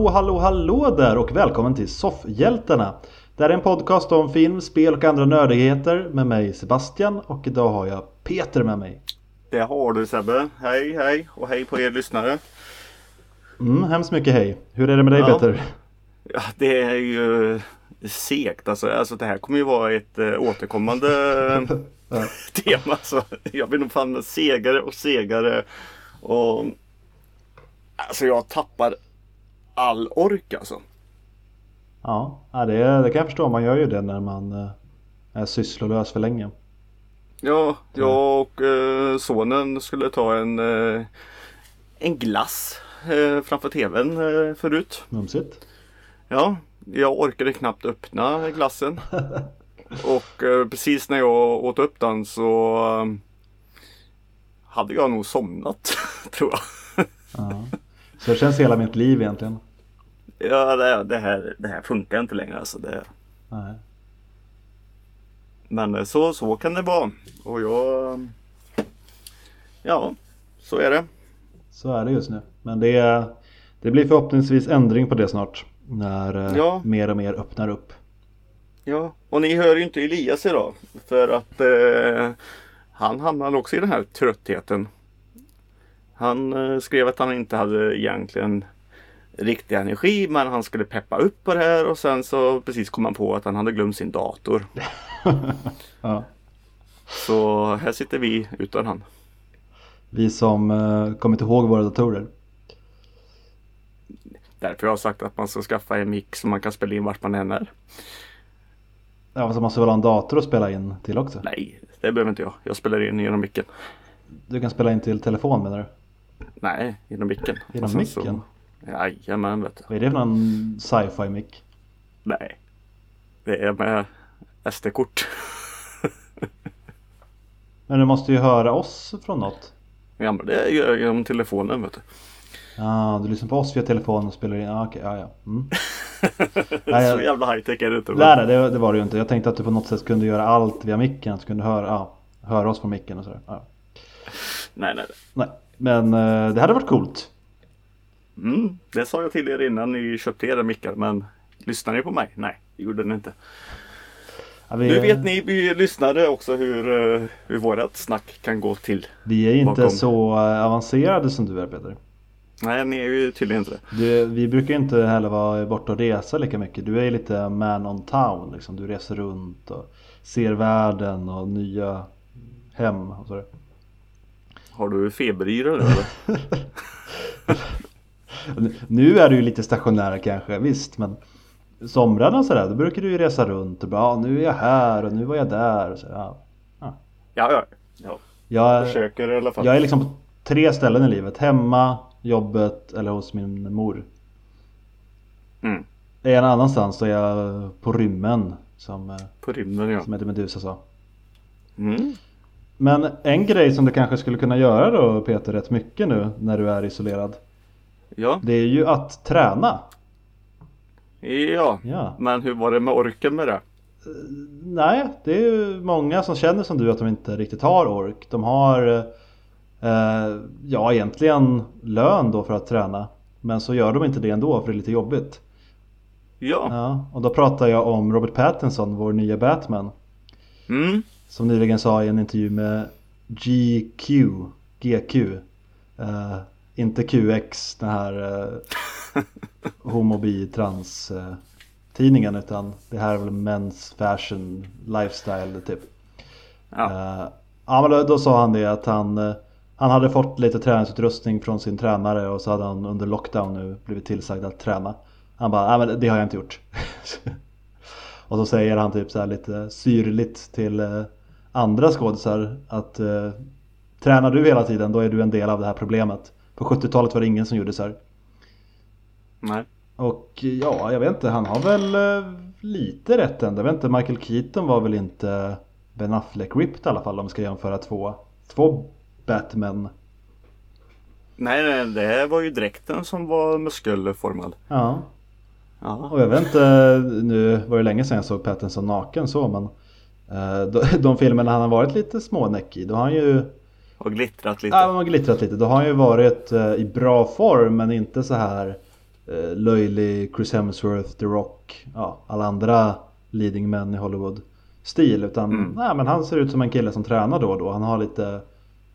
Hallå, hallå, hallå där och välkommen till Soffhjältarna. Det här är en podcast om film, spel och andra nördigheter med mig Sebastian och idag har jag Peter med mig. Det har du Sebbe. Hej hej och hej på er lyssnare. Mm, hemskt mycket hej. Hur är det med dig Ja. Peter? Ja, det är ju segt alltså. alltså. Det här kommer ju vara ett äh, återkommande Ja. tema. Så jag blir nog fan segare och segare. Och Alltså jag tappar all ork alltså. Ja, det, det kan jag förstå. Man gör ju det när man eh, är sysslolös för länge. Ja, jag och eh, sonen skulle ta en, eh, en glass eh, framför tvn förut. Mumsigt. Ja, jag orkade knappt öppna glassen. Och precis när jag åt upp den så hade jag nog somnat, tror jag. Ja. Så det känns hela mitt liv egentligen. Ja, det, det, här, det här funkar inte längre alltså. Det, Nej. men eh, så, så kan det vara. Och jag... Ja, så är det. Så är det just nu. Men det, det blir förhoppningsvis ändring på det snart. När eh, Ja. mer och mer öppnar upp. Ja, och ni hör ju inte Elias idag. För att eh, han hamnade också i den här tröttheten. Han eh, skrev att han inte hade egentligen riktig energi men han skulle peppa upp på det här och sen så precis kom han på att han hade glömt sin dator. Ja. Så här sitter vi utan han. Vi som eh, kommer inte ihåg våra datorer. Därför har jag sagt att man ska skaffa en mick som man kan spela in vart man än är. Ja, fast man måste väl ha en dator att spela in till också? Nej, det behöver inte jag. Jag spelar in genom micken. Du kan spela in till telefon menar du? Nej, genom micken. Genom sen så- micken? Jajamän vet du. Är det någon sci-fi mick? Nej. Det är med SD-kort. Men du måste ju höra oss från något. Ja men det gör jag genom telefonen vet du. Ja, du lyssnar på oss via telefon och spelar in. Ja, okej, ja, ja. Mm. Nej, Så jag- jävla high tech är det inte. Nej, nej, det, det var det ju inte. Jag tänkte att du på något sätt kunde göra allt via micken. Att du kunde höra, ja, höra oss på micken och sådär. Ja. Nej, nej. Nej, men eh, det hade varit coolt. Mm, det sa jag till er innan ni köpte era mickar men lyssnar ni på mig? Nej, det gjorde ni inte. Ja, vi, Nu vet ni vi lyssnare också hur, eh, hur vårat snack kan gå till. Vi är inte bakom. så eh, avancerade som du är Peter. Nej, ni är ju tydligen inte det. Du, vi brukar inte heller vara borta och resa lika mycket. Du är ju lite man on town liksom. Du reser runt och ser världen och nya hem och sådär. Har du feberyra nu eller? Nu är du ju lite stationär kanske, visst men Somrarna och sådär, då brukar du ju resa runt och bara ja, nu är jag här och nu var jag där och så, ja. Ja, ja. ja. jag, Försöker i alla fall. jag är liksom på tre ställen i livet. Hemma, jobbet eller hos min mor. Mm. Är jag någon annanstans så är jag på rymmen som, eh, På rymden ja. som heter Medusa sa. Mm. Men en grej som du kanske skulle kunna göra då Peter rätt mycket nu när du är isolerad. Ja, Det är ju att träna. ja. Ja. Men hur var det med orken med det? Nej, det är ju många som känner som du att de inte riktigt har ork. De har eh, ja egentligen lön då för att träna. Men så gör de inte det ändå för det är lite jobbigt. Ja. Ja, och då pratar jag om Robert Pattinson, vår nya Batman. Mm. Som nyligen sa i en intervju med GQ, GQ. Eh, inte QX, den här eh, homo bi trans eh, tidningen utan det här är väl Men's Fashion Lifestyle typ. Ja. Eh, ja men då, då sa han det att han, eh, han hade fått lite träningsutrustning från sin tränare och så hade han under lockdown nu blivit tillsagd att träna. Han bara, nej men det har jag inte gjort. och så säger han typ så här lite syrligt till eh, andra skådisar att eh, tränar du hela tiden då är du en del av det här problemet. På 70-talet var det ingen som gjorde så här. Nej. Och ja, jag vet inte, han har väl eh, lite rätt ändå. Jag vet inte, Michael Keaton var väl inte Ben Affleck ripped i alla fall om vi ska jämföra två, två Batman. Nej, nej, det var ju dräkten som var muskelformad. Ja, Ja. och jag vet inte, nu var det länge sedan jag såg Pattinson naken så men eh, de, de filmerna han har varit lite smånäck i, då har han ju Och glittrat lite. Ja, man har glittrat lite. Då har han ju varit eh, i bra form men inte så här eh, löjlig Chris Hemsworth, The Rock, ja, alla andra leading män i Hollywood stil. Utan Mm. nej, men han ser ut som en kille som tränar då och då. Han har lite,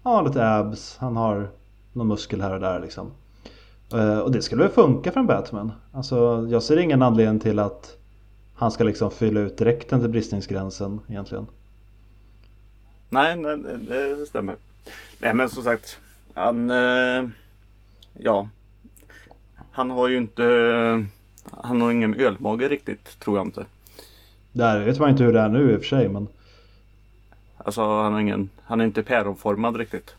han har lite abs, han har någon muskel här och där liksom. Eh, Och det skulle väl funka för en Batman. Alltså jag ser ingen anledning till att han ska liksom fylla ut dräkten till bristningsgränsen egentligen. Nej, nej, det stämmer. Nej, men som sagt. Han... Eh, ja. Han har ju inte... Han har ingen ölmage riktigt, tror jag inte. Där vet man inte hur det är nu i och för sig men Alltså han har ingen... Han är inte päronformad riktigt.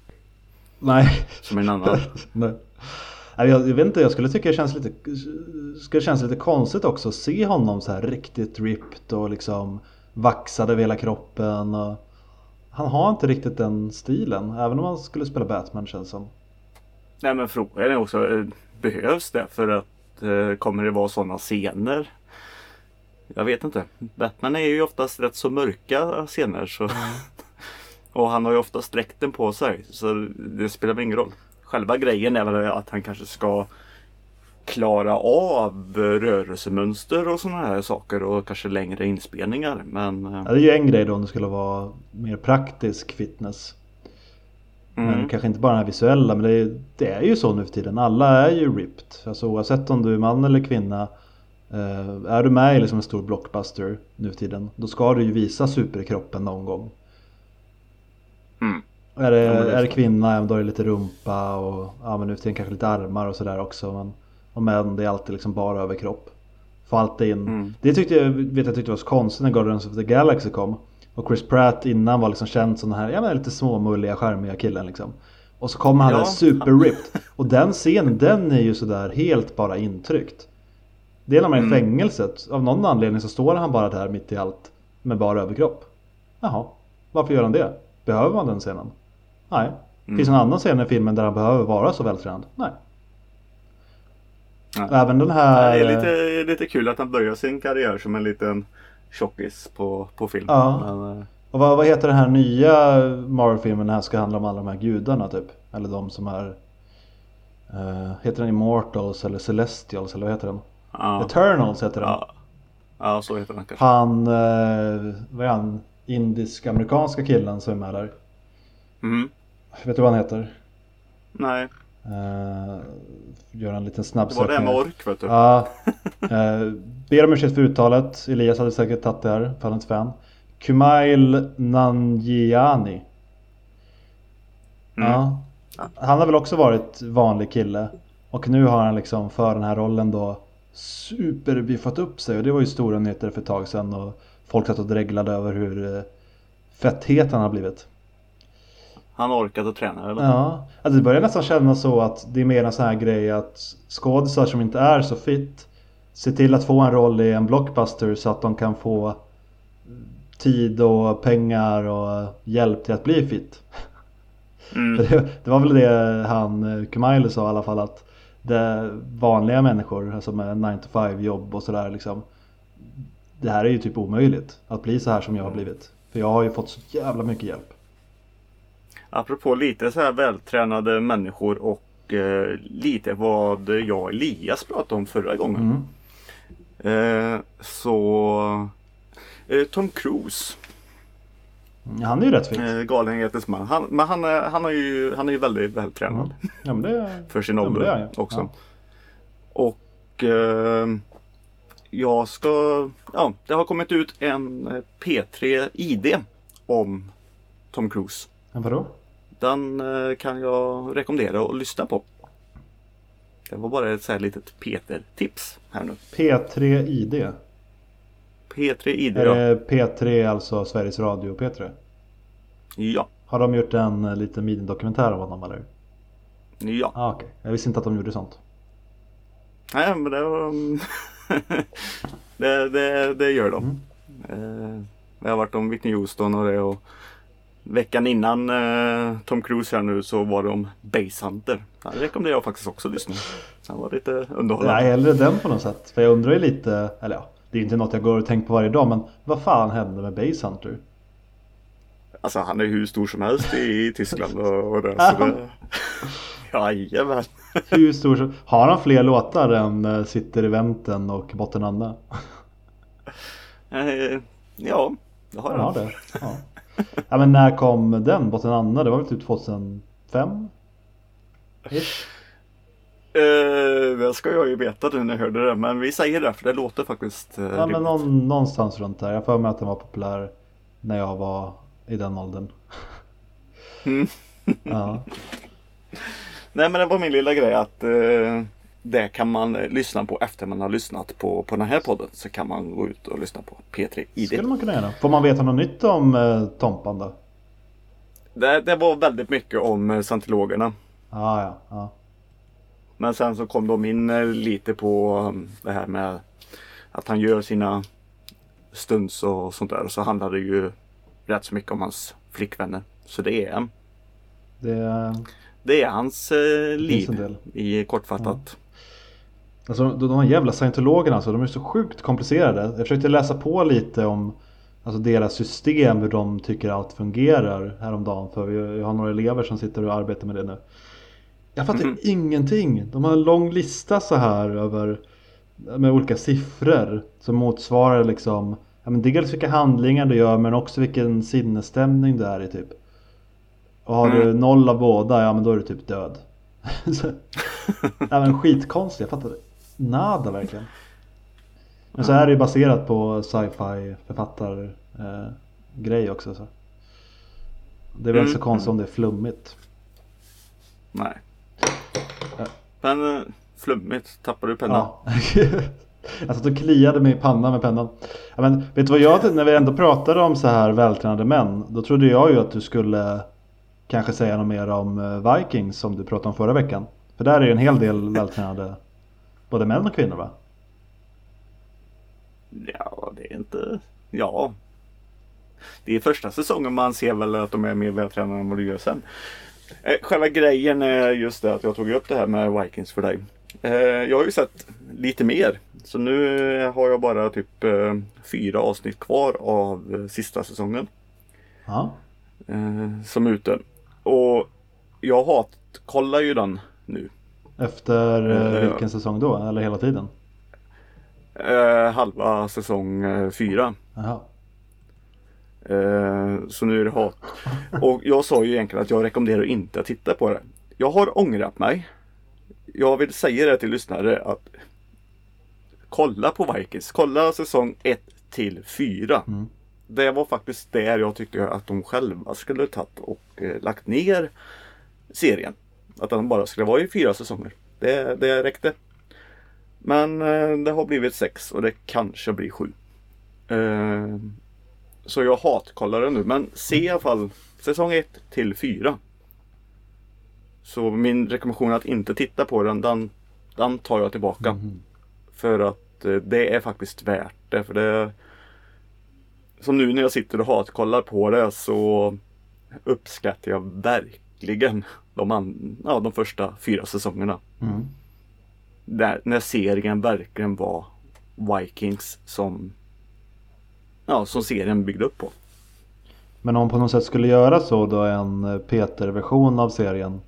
nej. Som en annan. nej. Nej, Jag, jag vet inte, jag skulle tycka det känns lite, skulle känns lite konstigt också att se honom så här riktigt ripped och liksom vaxad över hela kroppen. Och han har inte riktigt den stilen, även om han skulle spela Batman känns som. Nej men frågan är också, eh, behövs det för att eh, kommer det vara sådana scener? Jag vet inte. Batman är ju oftast rätt så mörka scener så och han har ju oftast dräkten på sig så det spelar väl ingen roll. Själva grejen är väl att han kanske ska klara av rörelsemönster och sådana här saker och kanske längre inspelningar. Men eh, Ja, det är ju en grej då om det skulle vara mer praktisk fitness. Men mm, kanske inte bara den här visuella, men det är, det är ju så nu för tiden. Alla är ju ripped. Alltså oavsett om du är man eller kvinna. Eh, är du med i liksom en stor blockbuster nu för tiden, då ska du ju visa superkroppen någon gång. mm, Är det, Ja, det är är det kvinna, då är det lite rumpa och ja, men nu för tiden kanske lite armar och sådär också. Men, och män, det är alltid liksom bara överkropp. Få allt in. Mm. Det tyckte jag, vet jag tyckte var så konstigt när Guardians of the Galaxy kom. Och Chris Pratt innan var liksom känd som den här, ja men lite småmulliga, charmiga killen liksom. Och så kommer han Ja. där super ripped. Och den scenen, den är ju sådär helt bara intryckt. Det är när man är i Mm. fängelset. Av någon anledning så står han bara där mitt i allt. Med bara överkropp. Jaha, varför gör han det? Behöver man den scenen? Nej. Mm. Finns det någon annan scen i filmen där han behöver vara så vältränad? Nej. Nej. Även den här... Det är lite, lite kul att han börjar sin karriär som en liten tjockis på, på film. Ja. Men, eh, Och vad, vad heter den här nya Marvel-filmen här ska handla om alla de här gudarna typ? Eller de som är... eh, heter den Immortals eller Celestials eller vad heter den? ja. Eternals heter den. ja. ja, så heter den kanske. Han, eh, vad är han? Indisk-amerikanska killen som är med där. Mm. Vet du vad han heter? Nej, Uh, gör en liten snabb det var det här med ork vet du. Ja. Uh, ber om ursäkt för uttalet. Elias hade säkert tagit det här, för fan. Kumail Nanjiani. Mm. Ja. Han har väl också varit vanlig kille. Och nu har han liksom för den här rollen då superbiffat upp sig. Och det var ju stora nyheter för ett tag sedan. Och folk satt och dreglade över hur eh, fetthet han har blivit. Han orkat att träna eller? Ja, alltså det börjar nästan kännas så att det är mer en sån här grej att skådisar som inte är så fit ser till att få en roll i en blockbuster så att de kan få tid och pengar och hjälp till att bli fit. Mm. Det, det var väl det han eh, Kumail sa i alla fall att det vanliga människor, alltså med 9 to 5 jobb och sådär liksom. Det här är ju typ omöjligt att bli så här som jag har blivit. För jag har ju fått så jävla mycket hjälp. Apropå lite så här vältränade människor och eh, lite vad jag och Elias pratade om förra gången. Mm. Eh, så eh, Tom Cruise, Han är ju rätt fit. eh, galenhetens man. Han, men han, är, han, är ju, han är ju väldigt vältränad Ja men det för sin Ja, ålder han ju. också. Ja. Och eh, jag ska, ja det har kommit ut en eh, P3 ID om Tom Cruise. Men vadå? Den eh, kan jag rekommendera att lyssna på. Det var bara ett så här litet Peter-tips här nu. P3 ID. P3 ID ja. det P3 alltså Sveriges Radio P3? Ja. Har de gjort en eh, liten minidokumentär om honom eller? Ja. Ah, okej. Jag visste inte att de gjorde sånt. Nej men det var... det, det, det gör de. Mm. Eh, Det har varit om Whitney Houston och det och Veckan innan eh, Tom Cruise här nu så var det om Base Hunter. Den rekommenderar jag faktiskt också att lyssna. Den var lite underhållande. är hellre den på något sätt. För jag undrar ju lite, eller ja, det är inte något jag går och tänker på varje dag men vad fan hände med Base Hunter? Alltså han är hur stor som helst i Tyskland och, och det. Så det Jajamän. Hur stor som... Har han fler låtar än eh, Sitter i vänten och Botten Anna? Eh, ja, det har Han har han. det? Ja. ja men när kom den? Botten Anna? Det var väl typ 2005? Ish. Eh, det ska jag ju veta nu när jag hörde det. Men vi säger det för det låter faktiskt eh, Ja men någon, någonstans runt där. Jag för mig att den var populär när jag var i den åldern. Mm. Ja. Nej men det var min lilla grej att eh, det kan man eh, lyssna på efter man har lyssnat på, på den här podden. Så kan man gå ut och lyssna på P3 ID. Skulle man kunna göra. Får man veta något nytt om eh, Tompan då? Det, det var väldigt mycket om eh, scientologerna. Ah, ja, ja. Men sen så kom de in eh, lite på um, det här med att han gör sina stunts och sånt där. Och så handlar det ju rätt så mycket om hans flickvänner. Så det är, Det, det är hans eh, liv i kortfattat. Alltså de, de här jävla scientologerna alltså, de är så sjukt komplicerade. Jag försökte läsa på lite om alltså deras system, hur de tycker allt fungerar häromdagen. För jag, jag har några elever som sitter och arbetar med det nu. Jag fattar Mhm. ingenting. De har en lång lista så här över med olika siffror som motsvarar liksom ja, men dels vilka handlingar du gör men också vilken sinnesstämning du är i typ. Och har du Mm. noll av båda, ja men då är du typ död. Så- ja men skitkonstigt, jag fattar nada verkligen. Men så är det ju baserat på sci-fi författar eh, grej också så. Det är väl Mm, så konstigt om det är flummigt. Nej. Ja. Men eh, flummigt, tappar du pennan? Ja. jag satt och kliade mig i pannan med pennan. Ja, men, vet du vad jag, när vi ändå pratade om så här vältränade män. Då trodde jag ju att du skulle kanske säga något mer om eh, Vikings som du pratade om förra veckan. För där är ju en hel del vältränade både män och kvinnor va? Ja, det är inte... Ja. Det är första säsongen man ser väl att de är mer vältränade än vad du gör sen. Eh, Själva grejen är just det att jag tog upp det här med Vikings för dig. Eh, Jag har ju sett lite mer. Så nu har jag bara typ eh, fyra avsnitt kvar av sista säsongen. Ja. Som är ute. Och jag hat kollar ju den nu. Efter eh, vilken säsong då? Eller hela tiden? Eh, halva säsong eh, fyra. Eh, så nu är det hat. Och jag sa ju egentligen att jag rekommenderar inte att titta på det. Jag har ångrat mig. Jag vill säga det till lyssnare att kolla på Vikings. Kolla säsong 1 till 4. Mm. Det var faktiskt där jag tyckte att de själva skulle tagit och eh, lagt ner serien. Att den bara skulle vara i fyra säsonger. Det, det räckte. Men eh, det har blivit sex och det kanske blir sju. Eh, så jag hatkollar den nu. Men se i alla fall säsong 1 till 4. Så min rekommendation att inte titta på den, den, den tar jag tillbaka. Mhm. För att eh, det är faktiskt värt det. För det Som nu när jag sitter och hatkollar på det så uppskattar jag verkligen de, an, ja, de första fyra säsongerna. Mm. Där, när serien verkligen var Vikings som Ja, som serien byggde upp på. Men om på något sätt skulle göra så då en Peter-version av serien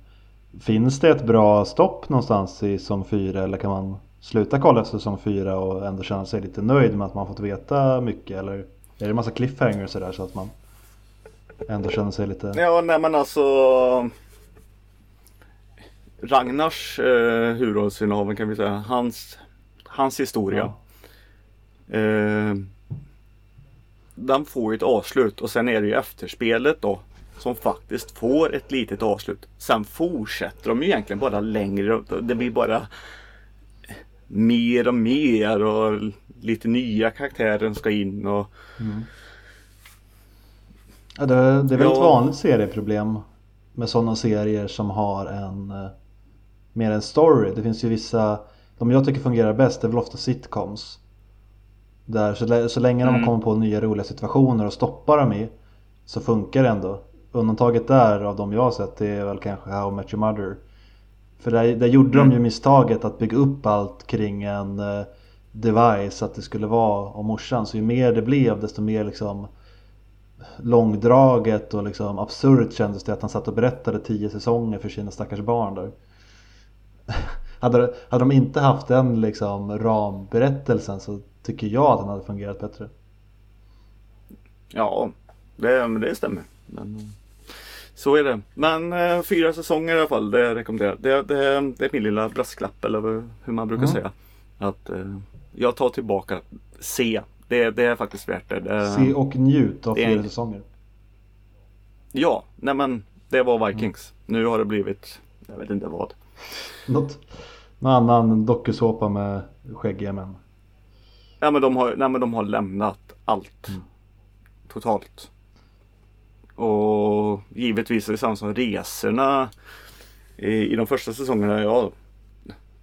Finns det ett bra stopp någonstans i säsong 4 eller kan man sluta kolla efter säsong 4 och ändå känna sig lite nöjd med att man fått veta mycket eller är det en massa cliffhangers sådär så att man ändå känner sig lite Ja, nej men alltså Ragnars eh, huvudrollsinnehavare kan vi säga, hans, hans historia. Eh, den får ju ett avslut och sen är det ju efterspelet då som faktiskt får ett litet avslut. Sen fortsätter de ju egentligen bara längre. Det blir bara mer och mer och lite nya karaktärer ska in och Ja, det, det är väl ett Ja. vanligt serieproblem med sådana serier som har en eh, mer en story. Det finns ju vissa, de jag tycker fungerar bäst är väl ofta sitcoms. Där så, så länge de Mm. kommer på nya roliga situationer och stoppar dem i så funkar det ändå. Undantaget där av de jag har sett det är väl kanske How I Met Your Mother. För där, där gjorde de Mm. ju misstaget att bygga upp allt kring en eh, device att det skulle vara om morsan. Så ju mer det blev desto mer liksom långdraget och liksom absurt kändes det att han satt och berättade tio säsonger för sina stackars barn där. hade, hade de inte haft den liksom ramberättelsen så tycker jag att den hade fungerat bättre. Ja, det, det stämmer. Men, så är det. Men eh, fyra säsonger i alla fall, det rekommenderar det, det, det är min lilla brasklapp eller hur man brukar mm. säga. Att eh, jag tar tillbaka C. Det, det är faktiskt värt det. det Se och njut av fyra säsonger. Ja, nej men det var Vikings. Mm. Nu har det blivit, jag vet inte vad. Något, någon annan dokusåpa med skäggiga män. Ja men de har, nej, men de har lämnat allt. Mm. Totalt. Och givetvis är det samma som resorna i, i de första säsongerna. Ja,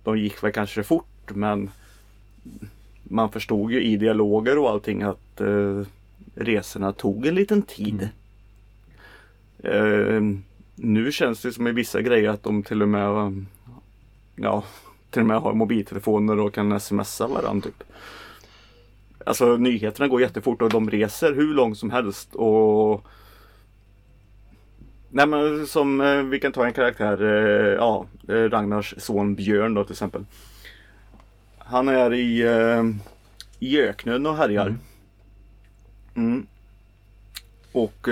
de gick väl kanske fort men man förstod ju i dialoger och allting att eh, resorna tog en liten tid. Mm. Eh, nu känns det som i vissa grejer att de till och med ja, till och med har mobiltelefoner och kan smsa varandra. Typ. Alltså nyheterna går jättefort och de reser hur långt som helst och Nej men som eh, vi kan ta en karaktär, eh, ja Ragnars son Björn då till exempel. Han är i, i öknen och härjar. Mm. mm. Och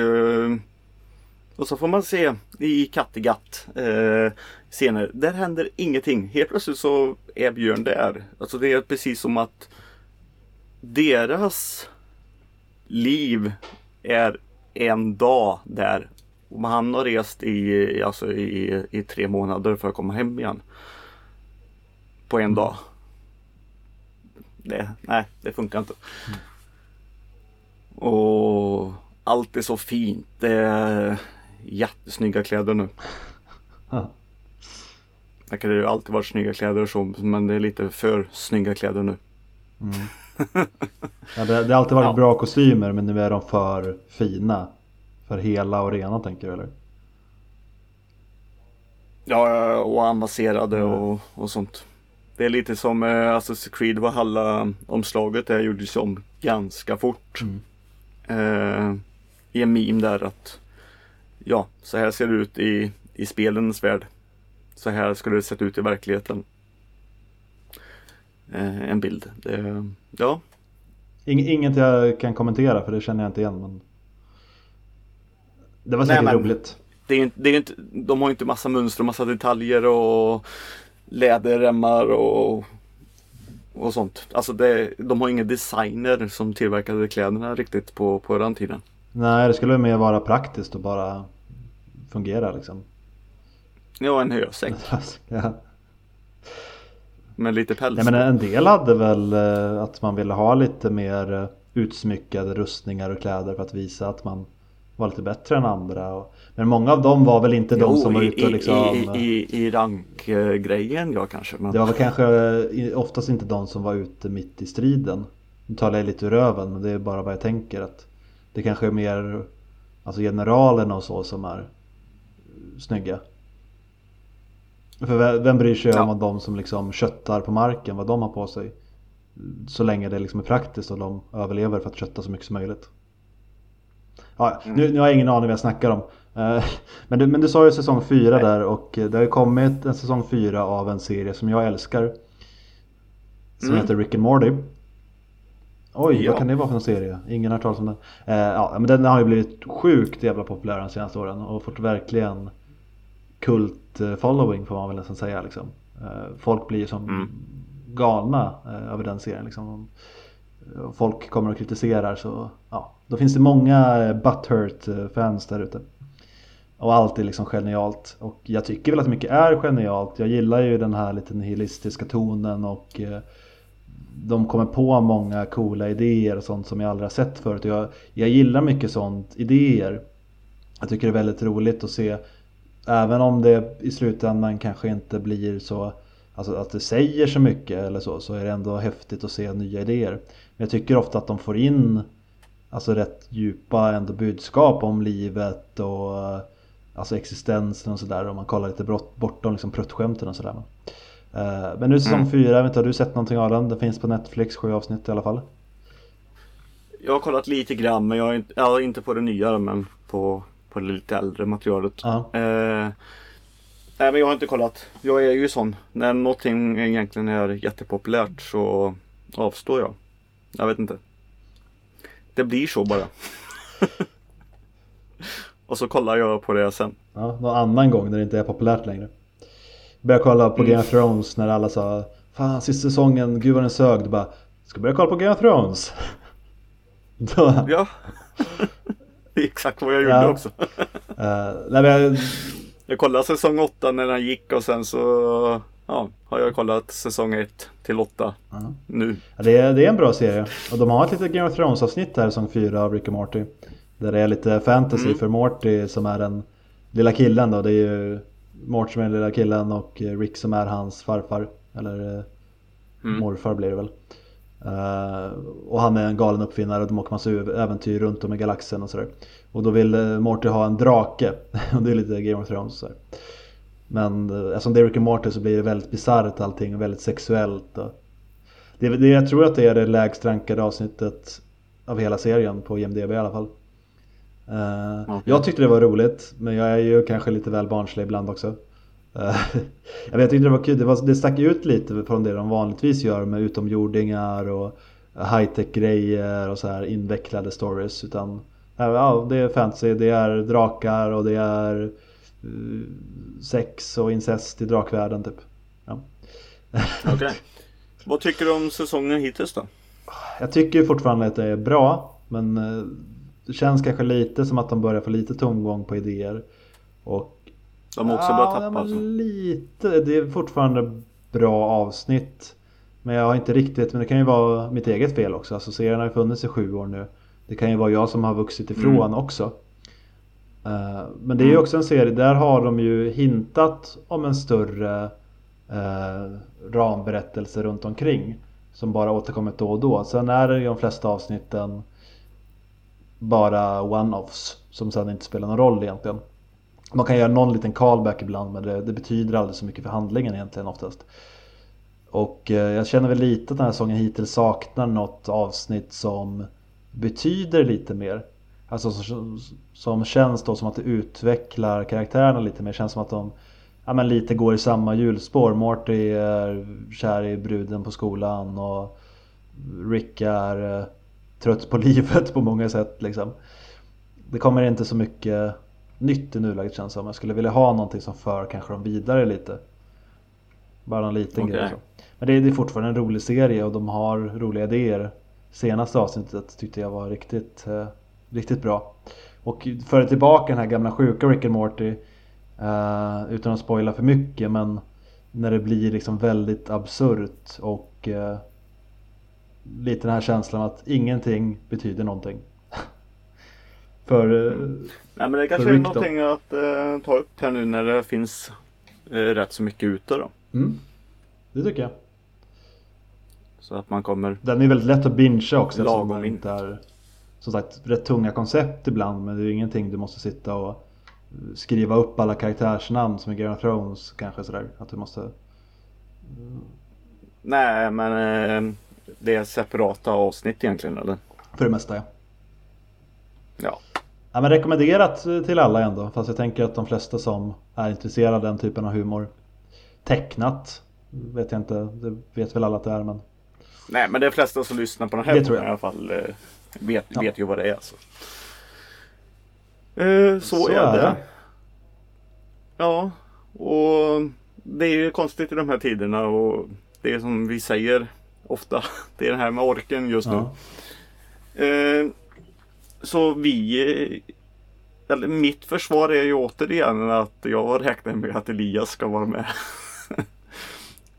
och så får man se i Kattegatt eh, senare. Där händer ingenting. Helt plötsligt så är Björn där. Alltså det är precis som att deras liv är en dag där. Och han har rest i, alltså i, i tre månader för att komma hem igen. På en dag. Det, nej, det funkar inte. Mm. Och allt är så fint. Det är jättesnygga kläder nu. Ja. Det ju alltid varit snygga kläder och så, men det är lite för snygga kläder nu. Mm. ja, det, det, har alltid varit ja. bra kostymer men nu är de för fina. För hela och rena tänker du eller? Ja, och avancerade mm. och, och sånt. Det är lite som eh, Assassin's Creed Valhalla-omslaget. Det gjordes om ganska fort. Mm. Eh, I en meme där att ja, så här ser det ut i, i spelens värld. Så här skulle det sett ut i verkligheten. Eh, en bild. Det, ja. Ing, inget jag kan kommentera för det känner jag inte igen. Men... Det var säkert Nej, roligt. Det är, det är inte, de har inte massa mönster och massa detaljer och läderremmar och, och sånt. Alltså det, de har inga designer som tillverkade kläderna riktigt på, på den tiden. Nej, det skulle mer vara praktiskt och bara fungera liksom. Ja, en hösäck. ja. Med lite päls. Ja, men en del hade väl eh, att man ville ha lite mer eh, utsmyckade rustningar och kläder för att visa att man var lite bättre än andra. Men många av dem var väl inte jo, de som var ute och liksom... I, i, i rankgrejen ja kanske. Men... Det var väl kanske oftast inte de som var ute mitt i striden. Nu talar jag lite ur röven men det är bara vad jag tänker att det kanske är mer Alltså generalerna och så som är snygga. För vem bryr sig ja. om de som liksom köttar på marken, vad de har på sig? Så länge det liksom är praktiskt och de överlever för att kötta så mycket som möjligt. Ja, mm. nu, nu, har jag ingen aning vad jag snackar om. Eh, men du, men du sa ju säsong 4 där och det har ju kommit en säsong 4 av en serie som jag älskar. Som mm. heter Rick and Morty. Oj, ja. vad kan det vara för en serie? Ingen har hört talas om den. Eh, ja, men den har ju blivit sjukt jävla populär de senaste åren och fått verkligen kult eh, following får man väl nästan säga. Liksom. Eh, folk blir som mm. galna eh, över den serien. Liksom. Folk kommer och kritiserar så ja, då finns det många butthurt-fans där ute. Och allt är liksom genialt. Och jag tycker väl att mycket är genialt. Jag gillar ju den här lite nihilistiska tonen och de kommer på många coola idéer och sånt som jag aldrig har sett förut. Jag, jag gillar mycket sånt, idéer. Jag tycker det är väldigt roligt att se Även om det i slutändan kanske inte blir så Alltså att det säger så mycket eller så Så är det ändå häftigt att se nya idéer Men jag tycker ofta att de får in Alltså rätt djupa ändå budskap om livet och Alltså existensen och sådär om man kollar lite bortom liksom pruttskämten och sådär Eh, men nu säsong mm. 4, vet inte, har du sett någonting av den? Det finns på Netflix, sju avsnitt i alla fall. Jag har kollat lite grann, men jag har inte, ja, inte på det nya men på, på det lite äldre materialet. Ja. Eh, Nej men jag har inte kollat. Jag är ju sån. När någonting egentligen är jättepopulärt så avstår jag. Jag vet inte. Det blir så bara. Och så kollar jag på det sen. Ja, någon annan gång när det inte är populärt längre. Började kolla på Game of Thrones när alla sa Fan sista säsongen, gud vad den sög. Du bara Ska börja kolla på Game of Thrones? Då, Ja. Det är exakt vad jag gjorde Ja. också. eh, nej, jag, Jag kollade säsong 8 när den gick och sen så ja, har jag kollat säsong 1 till 8 Ja. nu. Ja, det, är, det är en bra serie. Och de har ett litet Game of Thrones avsnitt här som 4 av Rick och Morty. Där det är lite fantasy Mm. för Morty som är den lilla killen då. Det är ju Morty som är den lilla killen och Rick som är hans farfar. Eller eh, Mm. morfar blir det väl. Eh, och han är en galen uppfinnare och de åker massa äventyr runt om i galaxen och sådär. Och då vill eh, Morty ha en drake. och det är lite Game of Thrones. Så här. Men eh, eftersom det är Rick och Morty så blir det väldigt bisarrt allting och väldigt sexuellt. Och det, det, jag tror att det är det lägst rankade avsnittet av hela serien på IMDB i alla fall. Eh, Okej. Jag tyckte det var roligt men jag är ju kanske lite väl barnslig ibland också. Eh, jag, vet, tyckte det var kul, det, var, det stack ut lite från det de vanligtvis gör med utomjordingar och high-tech grejer och så här invecklade stories. Utan ja, det är fantasy, det är drakar och det är eh, sex och incest i drakvärlden typ. Ja. Okej. Vad tycker du om säsongen hittills då? Jag tycker fortfarande att det är bra men eh, det känns kanske lite som att de börjar få lite tomgång på idéer. Och De har också ja, börjat ja, tappa alltså. lite. Det är fortfarande bra avsnitt. Men jag har inte riktigt, men det kan ju vara mitt eget fel också. Alltså serien har ju funnits i sju år nu. Det kan ju vara jag som har vuxit ifrån Mm. också. Eh, men det är ju Mm. också en serie, där har de ju hintat om en större uh, ramberättelse runt omkring. Som bara återkommit då och då. Sen är det ju de flesta avsnitten bara one-offs. Som sen inte spelar någon roll egentligen. Man kan göra någon liten callback ibland men det, det betyder aldrig så mycket för handlingen egentligen oftast. Och eh, jag känner väl lite att den här säsongen hittills saknar något avsnitt som betyder lite mer. Alltså som, som känns då som att det utvecklar karaktärerna lite mer. Känns som att de ja, men lite går i samma hjulspår. Morty är kär i bruden på skolan och Rick är eh, trött på livet på många sätt liksom. Det kommer inte så mycket nytt i nuläget känns som. Jag skulle vilja ha någonting som för kanske dem vidare lite. Bara någon liten Okej. grej. Så. Men det är, det är fortfarande en rolig serie och de har roliga idéer. Senaste avsnittet tyckte jag var riktigt, eh, riktigt bra. Och för tillbaka den här gamla sjuka Rick and Morty. eh, utan att spoila för mycket men när det blir liksom väldigt absurt och eh, lite den här känslan att ingenting betyder någonting. För eh, Nej men det kanske är någonting att eh, ta upp här nu när det finns eh, rätt så mycket ute då. mm, det tycker jag. Så att man kommer Den är väldigt lätt att bingea också Lagom den in. inte är som sagt rätt tunga koncept ibland men det är ju ingenting du måste sitta och skriva upp alla karaktärsnamn som i Game of Thrones kanske sådär. Att du måste Nej men eh, det är separata avsnitt egentligen eller? för det mesta ja. Ja. Ja men rekommenderat till alla ändå fast jag tänker att de flesta som är intresserade av den typen av humor Tecknat vet jag inte, det vet väl alla att det är men Nej men de flesta som lyssnar på den här podden jag. i alla fall eh, vet, Ja. vet ju vad det är. Så, eh, så, Så är, är det. det. Ja och det är ju konstigt i de här tiderna och det är som vi säger ofta. Det är det här med orken just nu. ja. Eh, så vi eh, eller mitt försvar är ju återigen att jag räknar med att Elias ska vara med.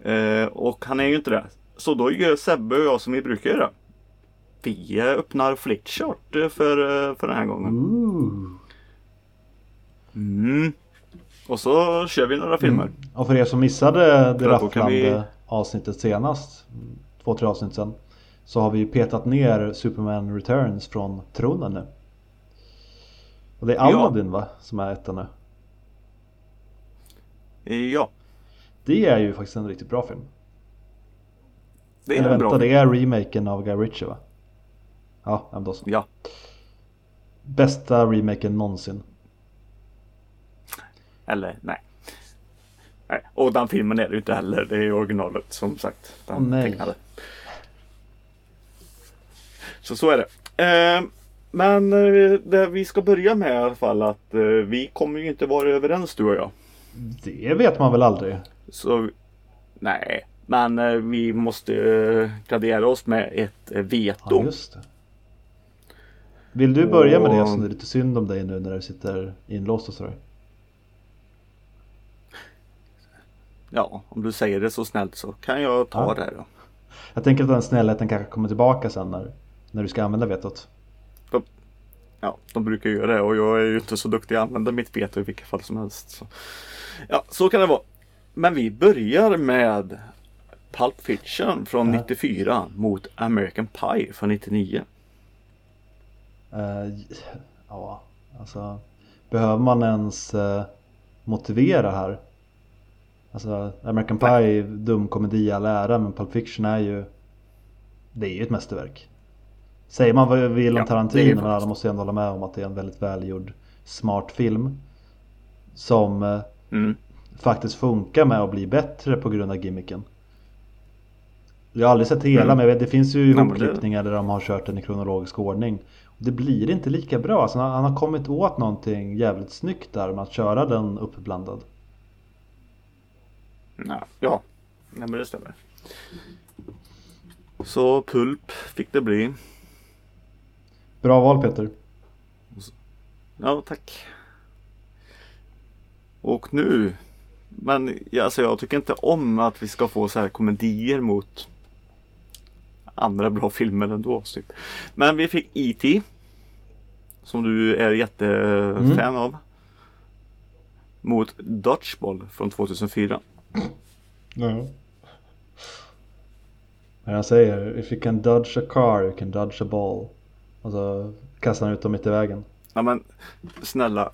eh, och han är ju inte det. Så då gör Sebbe och jag som vi brukar göra. Vi öppnar Flickchart eh, för, eh, för den här gången. Mm. Och så kör vi några filmer. Mm. Och för er som missade det rafflande vi- avsnittet senast, två, tre avsnitt sen, så har vi ju petat ner Superman Returns från tronen nu. Och det är Ja. Aladdin va, som är etta nu. Ja, Det är ju faktiskt en riktigt bra film. det är Eller en vänta, bra det är remaken av Guy Ritchie va? Ja, ja, men då så. Ja, Bästa remaken någonsin. eller nej. Nej, och den filmen är det ju inte heller. Det är originalet som sagt. Den Åh, nej. tecknade. Så så är det. Eh, men eh, det vi ska börja med i alla fall att eh, vi kommer ju inte vara överens du och jag. Det vet man väl aldrig? Så nej, men eh, vi måste eh, gradera oss med ett eh, Ja, veto. just det. Vill du börja med det som det är lite synd om dig nu när du sitter inlåst och sådär? Ja, om du säger det så snällt så kan jag ta Ja. det då. Jag tänker att den snällheten kanske kommer tillbaka sen när, när du ska använda vetot. Ja, de brukar göra det och jag är ju inte så duktig att använda mitt veto i vilket fall som helst. Så. Ja, så kan det vara. Men vi börjar med Pulp Fiction från Ja. 94 mot American Pie från 99. Eh, ja, alltså behöver man ens eh, motivera här? Alltså American Pie, dum komedi all ära, men Pulp Fiction är ju Det är ju ett mästerverk. Säger man vad vill om Ja, Tarantino, ju men alla måste ändå hålla med om att det är en väldigt välgjord, smart film. Som eh, Mm. faktiskt funkar med att bli bättre på grund av gimmicken. Jag har aldrig sett hela Mm. men vet, det finns ju Nej, ihopklippningar där de har kört den i kronologisk ordning. Det blir inte lika bra. Alltså, han, har kommit åt någonting jävligt snyggt där med att köra den uppblandad. Ja, ja. Nej, men det stämmer. Så Pulp fick det bli. Bra val Peter. Ja, tack. Och nu. Men alltså, jag tycker inte om att vi ska få så här komedier mot andra bra filmer ändå. Typ. Men vi fick E.T. Som du är jättefan av. Mot Dodgeball från 2004. Ja. Jag säger, if you can dodge a car you can dodge a ball. Och så kastar han ut dem mitt i vägen. Ja men snälla.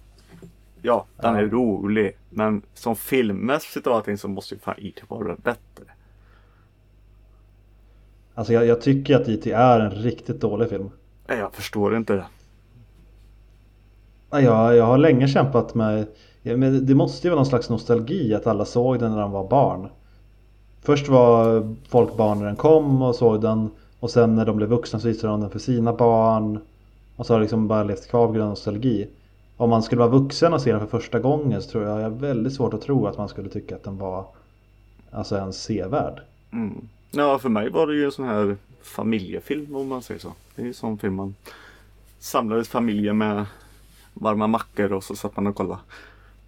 Ja, den Ja. är rolig. Men som filmmässigt och allting så måste ju fan E.T. vara bättre. Alltså jag, jag tycker att IT är en riktigt dålig film. Nej, Jag förstår inte det. Ja, Jag, jag har länge kämpat med, ja, men det måste ju vara någon slags nostalgi att alla såg den när de var barn. Först var folk barn när den kom och såg den och sen när de blev vuxna så visade de den för sina barn. Och så har det liksom bara levt kvar på grund av nostalgi. Om man skulle vara vuxen och se den för första gången så tror jag jag har väldigt svårt att tro att man skulle tycka att den var alltså ens sevärd. Mm. Ja, för mig var det ju en sån här familjefilm om man säger så. Det är ju en sån film man samlades familjer med varma mackor och så satt man och kollade.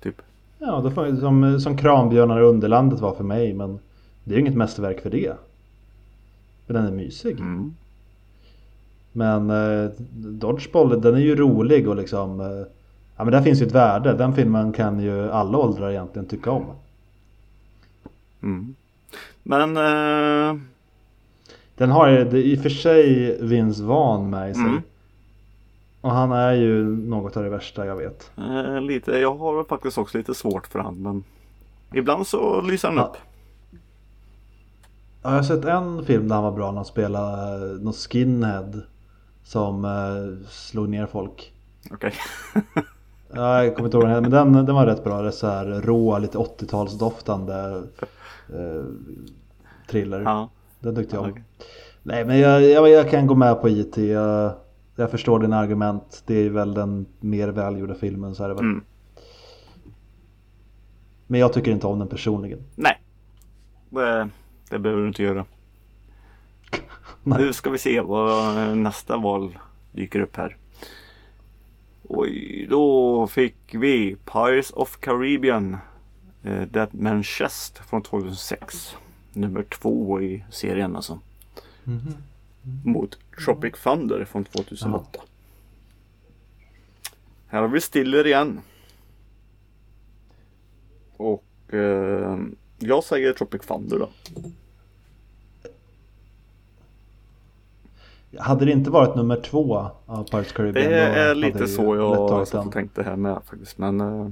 Typ. Ja, det får, som, som Kranbjörnar i Underlandet var för mig men det är ju inget mästerverk för det. För den är mysig. Mm. Men eh, Dodgeball den är ju rolig och liksom eh, Ja men där finns ju ett värde. Den filmen kan ju alla åldrar egentligen tycka om. Mm. Men eh, Den har ju i och för sig Vince Vaughn med i sig. Mm. Och han är ju något av det värsta jag vet. eh, lite, jag har faktiskt också lite svårt för han men ibland så lyser han Ja. upp. Ja, jag har sett en film där han var bra när han spelade eh, någon skinhead. Som eh, slog ner folk. Okej. Ja, jag kommer inte ihåg den, men den, den var rätt bra. Det är så här rå, lite 80-talsdoftande eh, thriller. ja. Den tyckte jag om. okej. Nej men jag, jag, jag kan gå med på IT. Jag, jag förstår dina argument. Det är väl den mer välgjorda filmen så är det väl. Mm. Men jag tycker inte om den personligen. Nej. Det, det behöver du inte göra. Nej. Nu ska vi se vad nästa val dyker upp här. Oj, då fick vi Pirates of Caribbean eh, Dead Man Chest från 2006. Nummer två i serien alltså. Mhm. Mot Tropic Thunder från 2008. Här har vi Stiller igen. Och eh, jag säger Tropic Thunder då. Hade det inte varit nummer två av Pirates Caribbean Det är lite så jag och tänkte här med faktiskt. Men eh,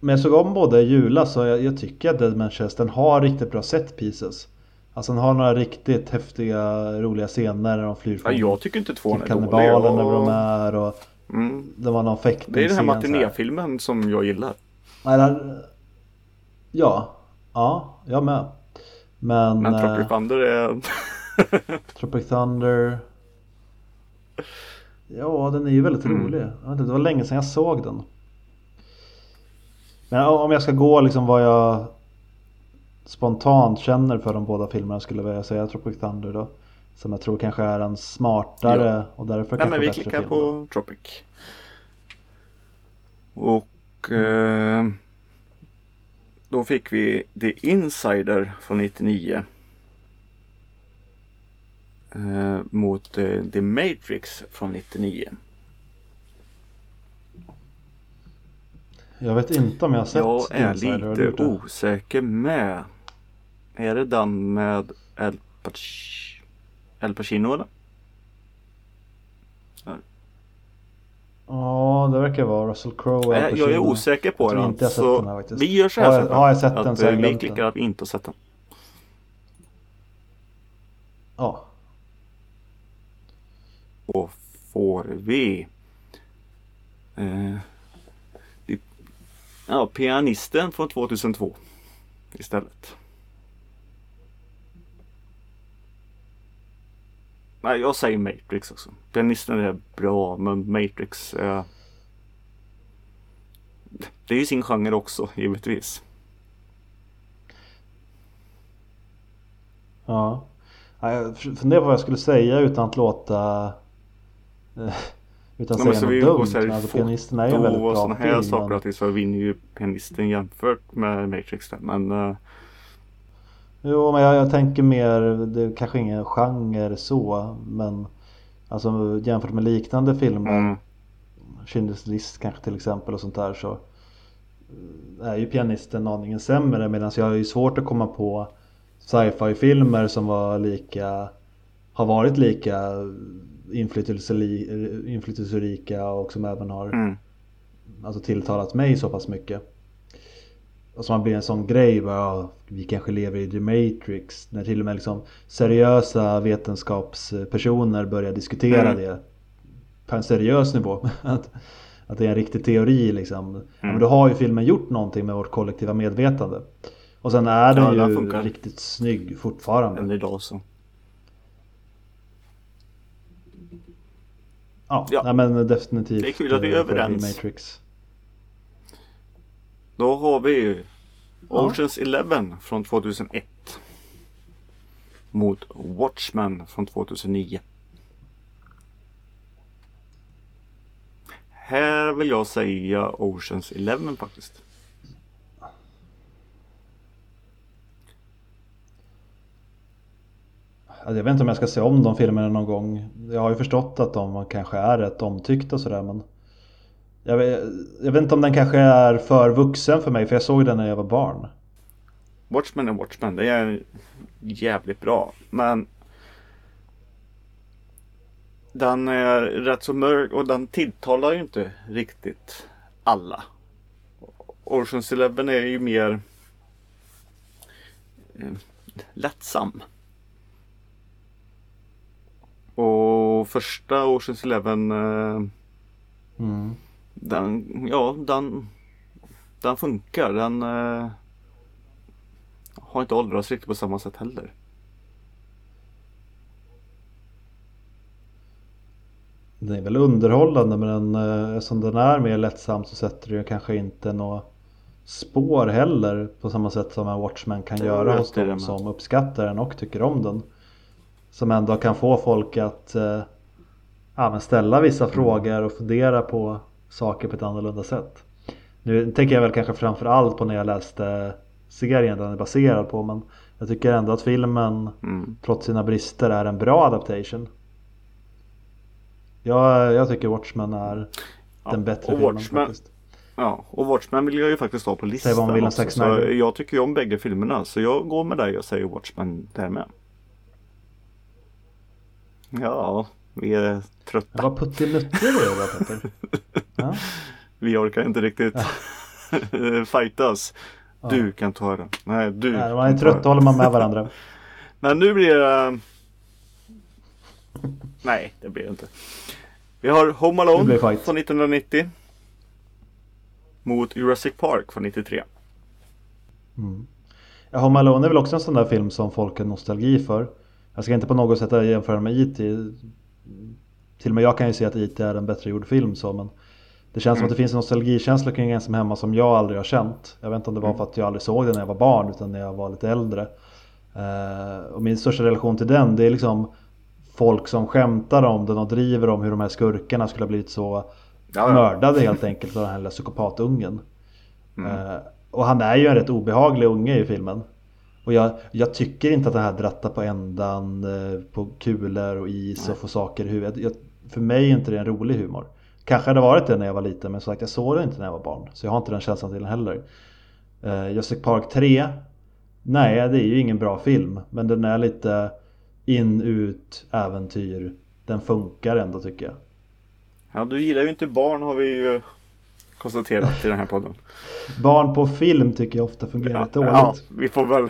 Men jag såg om båda i julas och jag, jag tycker att Dead Man Chest den har riktigt bra set pieces. Alltså den har några riktigt häftiga roliga scener när de flyr ja, från jag tycker inte tvåan är dålig. kannibalen där de Jag, är och mm, det var någon det är den här fäktningsscen matinéfilmen som jag gillar. Eller, ja, ja, jag med. Men, Men Tropic eh, Thunder är... Tropic Thunder. Ja, den är ju väldigt Mm. rolig. Inte, Det var länge sedan jag såg den. Men om jag ska gå liksom vad jag spontant känner för de båda filmerna skulle jag säga Tropic Thunder då. Som jag tror kanske är en smartare och därför Nej kanske men vi bättre klickar film. på Tropic. Och eh, då fick vi The Insider från 99. Eh, mot eh, The Matrix från 99. Jag vet inte om jag har sett Jag är har lite osäker med. Är det den med El, Pac- El Pacino eller? Ja, det verkar vara Russell Crowe Nej, jag är osäker på Jag den. så den här vi gör så Har här jag- sen. har jag sett att, den så har jag Vi den. klickar att vi inte har sett den. Ja, då får vi eh, det- ja, Pianisten från 2002 istället. Nej, jag säger Matrix också. Pianisten är bra, men Matrix eh, Det är ju sin genre också, givetvis. Ja, Jag funderar på vad jag skulle säga utan att låta eh, Utan Nej, säga något vi dumt. så här alltså, är ju en väldigt bra sådana här saker men- så vinner ju pianisten jämfört med Matrix där. Men eh, Jo, men jag, jag tänker mer, det är kanske ingen genre så, men alltså jämfört med liknande filmer, mm, Schindler's list kanske till exempel och sånt där så eh, är ju pianisten aningen sämre medan jag har ju svårt att komma på sci-fi filmer som var lika har varit lika inflytelserika och som även har mm, alltså tilltalat mig så pass mycket. Och som har blivit en sån grej, bara, vi kanske lever i The Matrix. När till och med liksom seriösa vetenskapspersoner börjar diskutera Mm. det på en seriös nivå. att, att det är en riktig teori liksom. Ja, men Mm. då har ju filmen gjort någonting med vårt kollektiva medvetande. Och sen är den Ja, den ju funkar. riktigt snygg fortfarande. än idag så. Ja, Ja. Nej, men definitivt. Det är kul att vi är eh, bli överens. Matrix. Då har vi Oceans Eleven från 2001. Mot Watchmen från 2009. Här vill jag säga Oceans Eleven faktiskt. Alltså, jag vet inte om jag ska se om de filmerna någon gång. Jag har ju förstått att de kanske är rätt omtyckta och sådär men jag vet, jag vet inte om den kanske är för vuxen för mig för jag såg den när jag var barn. Watchmen är Watchmen. Det är jävligt bra. Men den är rätt så mörk och den tilltalar ju inte riktigt alla. Oceans Eleven är ju mer eh, lättsam. Och första Oceans Eleven eh, Mm. den, ja, den, den funkar. Den eh, har inte åldrats riktigt på samma sätt heller. Den är väl underhållande men den, eh, som den är mer lättsam så sätter den kanske inte några spår heller på samma sätt som en Watchmen kan Det göra hos de som uppskattar den och tycker om den. Som ändå kan få folk att eh, ja, ställa vissa Mm. frågor och fundera på saker på ett annorlunda sätt. Nu tänker jag väl kanske framförallt på när jag läste serien den är baserad på men jag tycker ändå att filmen Mm. trots sina brister är en bra adaptation. Jag, jag tycker Watchmen är Ja, den bättre filmen Watchmen- faktiskt. Ja, och Watchmen vill jag ju faktiskt ha på listan vad man vill också, så. Jag tycker ju om bägge filmerna så jag går med dig och säger Watchmen där med. Ja, vi är trötta. var puttinuttig du var Petter. Ja. Vi orkar inte riktigt fightas. Du kan ta den. Nej, du Nej, man är trött då håller man med varandra. Men nu blir det... Nej, det blir det inte. Vi har Home Det Alone från 1990. mot Jurassic Park från 93. Mm. Ja, Home Alone är väl också en sån där film som folk har nostalgi för. Jag ska inte på något sätt jämföra med IT. Till och med jag kan ju se att IT är en bättre gjord film så men det känns mm. som att det finns en nostalgikänsla kring Ensam Hemma som jag aldrig har känt. Jag vet inte om det var för att jag aldrig såg den när jag var barn utan när jag var lite äldre. Uh, och min största relation till den det är liksom folk som skämtar om den och driver om hur de här skurkarna skulle ha blivit så ja, mördade helt enkelt av den här lilla psykopatungen. Mm. Uh, och han är ju en rätt obehaglig unge i filmen. Och jag, jag tycker inte att det här drattar på ändan uh, på kulor och is Nej. och få saker i huvudet. Jag, för mig är inte det en rolig humor. Kanske hade varit det när jag var liten men som sagt jag såg det inte när jag var barn. Så jag har inte den känslan till den heller. Uh, Jurassic Park 3 Nej, det är ju ingen bra film. Men den är lite in, ut, äventyr. Den funkar ändå tycker jag. Ja, du gillar ju inte barn har vi ju konstaterat i den här podden. barn på film tycker jag ofta fungerar ja, dåligt. Ja, vi får väl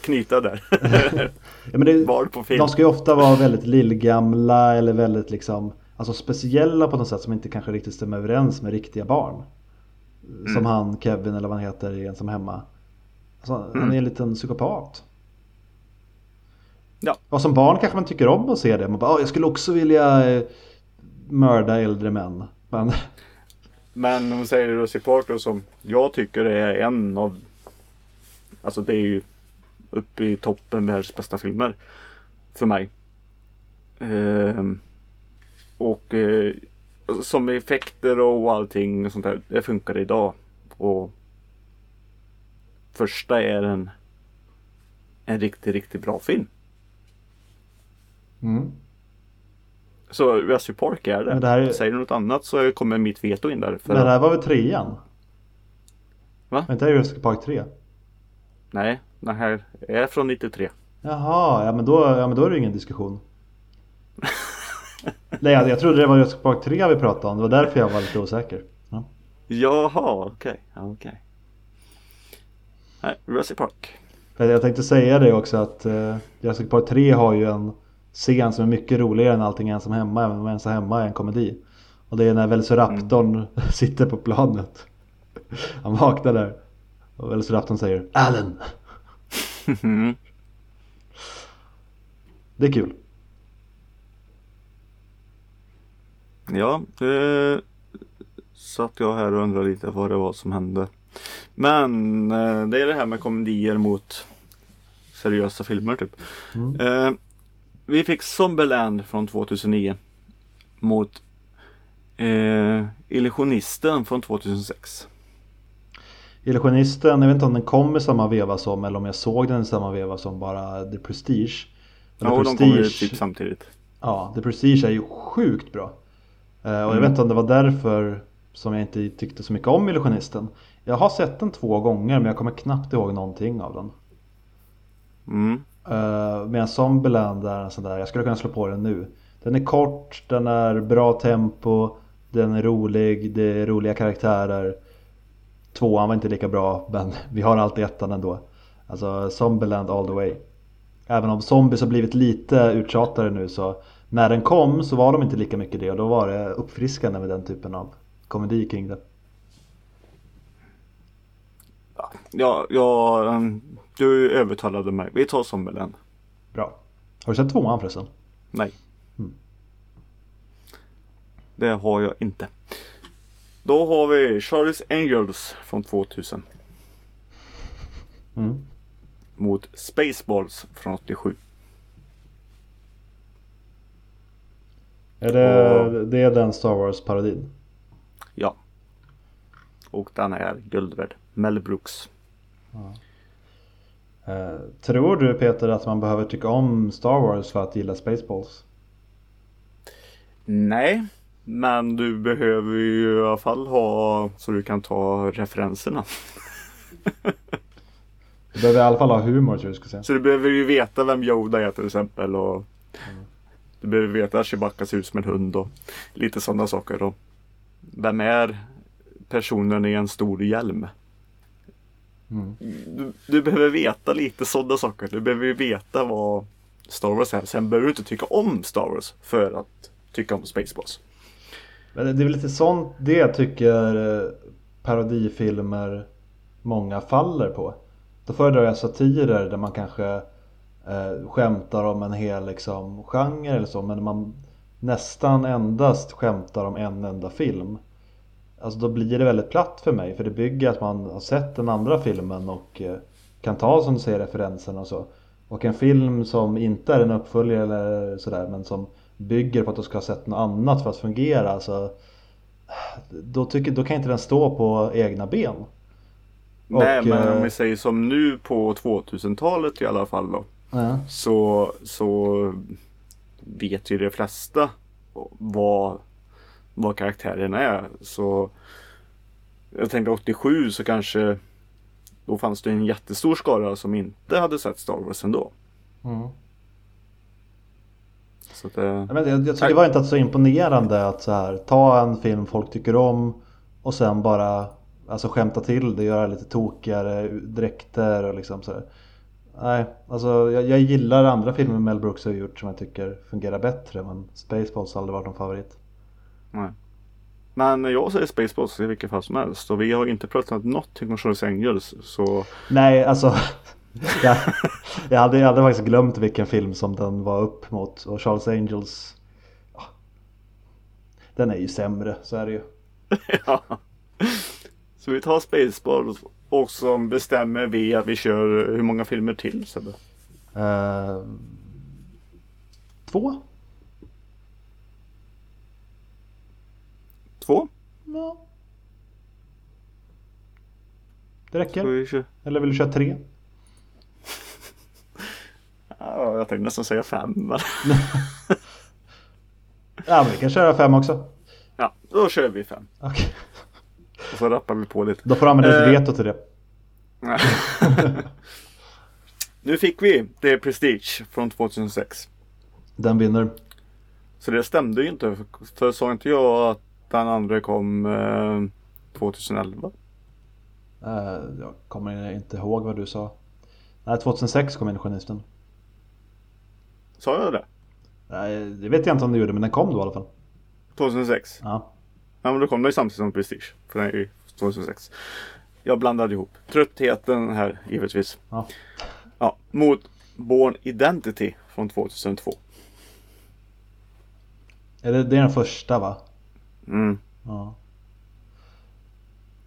knyta där. ja, men det, barn på film. De ska ju ofta vara väldigt lillgamla eller väldigt liksom Alltså speciella på något sätt som inte kanske riktigt stämmer överens med riktiga barn. Mm. Som han Kevin eller vad han heter i Ensam Hemma. Alltså, mm. Han är en liten psykopat. Ja. Och som barn kanske man tycker om att se det. Man bara, jag skulle också vilja eh, mörda äldre män. Men, men om vi säger Rosie Parker som jag tycker är en av Alltså det är ju uppe i toppen världens bästa filmer. För mig. Ehm, och eh, som effekter och allting och sånt där. Det funkar idag. Och första är en en riktigt, riktigt bra film. Mm. Så Jurassic Park är det. det här... Säger du något annat så kommer mitt veto in där. För Men det här var väl trean? Va? Men inte Jurassic Park 3? Nej, den här är från 93. Jaha, ja men då, ja, men då är det ingen diskussion. Nej, jag, jag trodde det var Jurassic Park 3 vi pratade om. Det var därför jag var lite osäker. Ja. Jaha, okej. Okay. okay. Nej, Jurassic Park. Jag tänkte säga det också att uh, Jurassic Park 3 har ju en scen som är mycket roligare än allting ensam hemma. Även om ensam hemma är en komedi. Och det är när Velociraptorn mm. sitter på planet. Han vaknar där. Och Velociraptorn säger Allen. det är kul. Ja, det satt jag här och undrade lite vad det var som hände. Men eh, det är det här med komedier mot seriösa filmer typ. Mm. Eh, vi fick Zombieland från 2009 mot eh, Illusionisten från 2006. Illusionisten, jag vet inte om den kom i samma veva som eller om jag såg den i samma veva som bara The Prestige. Men ja, Prestige, de kom ju typ samtidigt. Ja, The Prestige är ju sjukt bra. Eh, och jag mm. vet inte om det var därför som jag inte tyckte så mycket om Illusionisten. Jag har sett den två gånger men jag kommer knappt ihåg någonting av den. Mm. Uh, medan Zombieland är en sån där, jag skulle kunna slå på den nu. Den är kort, den är bra tempo, den är rolig, det är roliga karaktärer. Tvåan var inte lika bra men vi har alltid ettan ändå. Alltså Zombieland all the way. Även om zombies har blivit lite uttjatade nu så när den kom så var de inte lika mycket det och då var det uppfriskande med den typen av komedi kring det. Ja, jag ehm, du övertalade mig. Vi tar Zombieland. Bra. Har du sett tvåan förresten? Nej. Mm. Det har jag inte. Då har vi Charlie's Angels från 2000. Mm. Mot Spaceballs från 87. Är det, och, det är den Star Wars-parodin? Ja. Och den är guld värd. Mel Brooks. Ja. Eh, tror du Peter att man behöver tycka om Star Wars för att gilla Spaceballs? Nej, men du behöver ju i alla fall ha så du kan ta referenserna. du behöver i alla fall ha humor tror jag ska säga. Så du behöver ju veta vem Yoda är till exempel och mm. du behöver veta att Chewbacca ser ut som en hund och lite sådana saker. Och vem är personen i en stor hjälm? Mm. Du, du, behöver veta lite sådana saker. Du behöver veta vad Star Wars är. Sen behöver du inte tycka om Star Wars för att tycka om Spaceballs. Men det är väl lite sånt det jag tycker eh, parodifilmer många faller på. Då föredrar jag satirer där man kanske eh, skämtar om en hel liksom, genre eller så men man nästan endast skämtar om en enda film. Alltså då blir det väldigt platt för mig för det bygger att man har sett den andra filmen och eh, kan ta som du säger referenserna och så. Och en film som inte är en uppföljare eller sådär men som bygger på att du ska ha sett något annat för att fungera. Alltså, då, tycker, då kan inte den stå på egna ben. Nej Och, men om eh, vi säger som nu på 2000-talet i alla fall då. Ja. Så, så vet ju de flesta vad, vad karaktärerna är. Så jag tänkte 87 så kanske då fanns det en jättestor skara som inte hade sett Star Wars ändå. Mm. Så att, eh, Ja, men jag, jag tycker det var inte så imponerande att så här, ta en film folk tycker om och sen bara alltså, skämta till det, göra lite tokigare dräkter och liksom så här. Nej, alltså jag, jag gillar andra filmer Mel Brooks har gjort som jag tycker fungerar bättre men Spaceballs har aldrig varit någon favorit. Nej. Men jag säger Spaceballs i vilket fall som helst och vi har inte pratat någonting om Charles Angels så Nej, alltså jag, jag, hade, jag hade faktiskt glömt vilken film som den var upp mot och Charles Angels ja, Den är ju sämre, så är det ju. ja. Så vi tar Spaceballs och så bestämmer vi att vi kör hur många filmer till Sebbe? Eh, två? Två? Ja. Det räcker. Eller vill du köra tre? Ja, jag tänkte nästan säga fem. Men... Ja, men vi kan köra fem också. Ja, då kör vi fem. Okej. Och så rappar vi på lite. Då får du använda ditt Eh. veto till det. nu fick vi det Prestige från 2006. Den vinner. Så det stämde ju inte. För sa inte jag att den andra kom eh, 2011? Eh, jag kommer inte ihåg vad du sa. Nej, 2006 kom Illusionisten. Sa jag det? Nej, det vet jag inte om du gjorde, men den kom då i alla fall. 2006? Ja. Ja men då kom det ju samtidigt som Prestige. För den är ju 2006. Jag blandade ihop. Tröttheten här givetvis. Ja. Ja, mot Born Identity från 2002. Är det, det är den första va? Mm. Ja.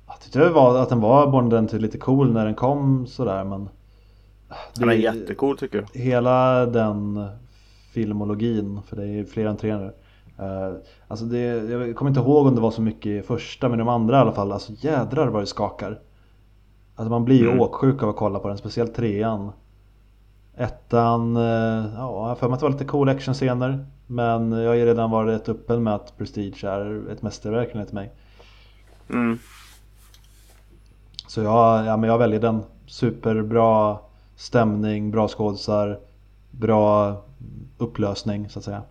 Jag tyckte det var, att den var Born Identity lite cool när den kom sådär men Den är jättecool tycker jag. Hela den filmologin, för det är fler än tre nu eh, Alltså det, jag kommer inte ihåg om det var så mycket i första men de andra i alla fall, alltså jädrar vad det skakar Alltså man blir ju Mm. åksjuk av att kolla på den, speciellt trean Ettan, eh, ja jag för mig att det var lite cool actionscener Men jag har ju redan varit rätt öppen med att Prestige är ett mästerverk enligt mig Mm. Så jag, ja, men jag väljer den. Superbra stämning, bra skådisar, bra upplösning så att säga.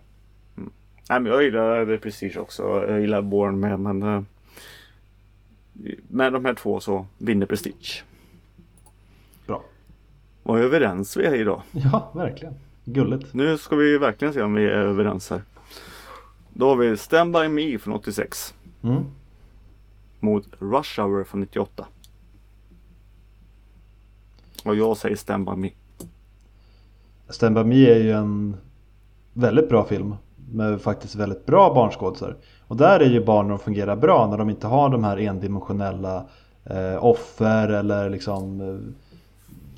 Nej men jag gillar det Prestige också. Jag gillar Born med men eh, med de här två så vinner Prestige. Vad överens vi är idag. Ja, verkligen. Gulligt. Nu ska vi verkligen se om vi är överens här. Då har vi Stand By Me från 86 Mm. mot Rush Hour från 98. Och jag säger Stand By Me. Stand By Me är ju en väldigt bra film med faktiskt väldigt bra barnskådisar. Och där är ju barnen fungerar bra när de inte har de här endimensionella eh, offer eller liksom eh,